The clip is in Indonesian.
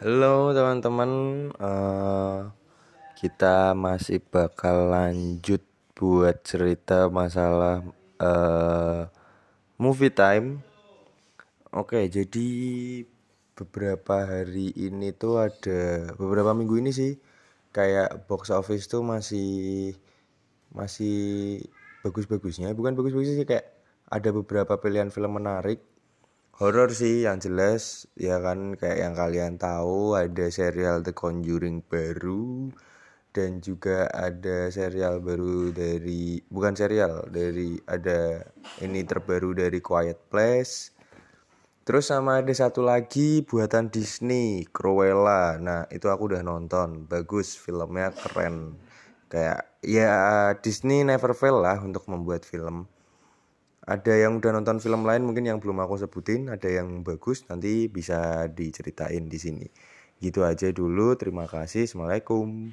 Halo teman-teman, uh, kita masih bakal lanjut buat cerita masalah uh, movie time. Oke, jadi beberapa hari ini tuh ada beberapa minggu ini sih kayak box office tuh masih masih bagus-bagusnya, bukan bagus-bagusnya sih kayak ada beberapa pilihan film menarik horor sih yang jelas ya kan kayak yang kalian tahu ada serial The Conjuring baru dan juga ada serial baru dari bukan serial dari ada ini terbaru dari Quiet Place. Terus sama ada satu lagi buatan Disney Cruella. Nah itu aku udah nonton. Bagus filmnya keren. Kayak ya Disney never fail lah untuk membuat film ada yang udah nonton film lain mungkin yang belum aku sebutin ada yang bagus nanti bisa diceritain di sini. Gitu aja dulu terima kasih assalamualaikum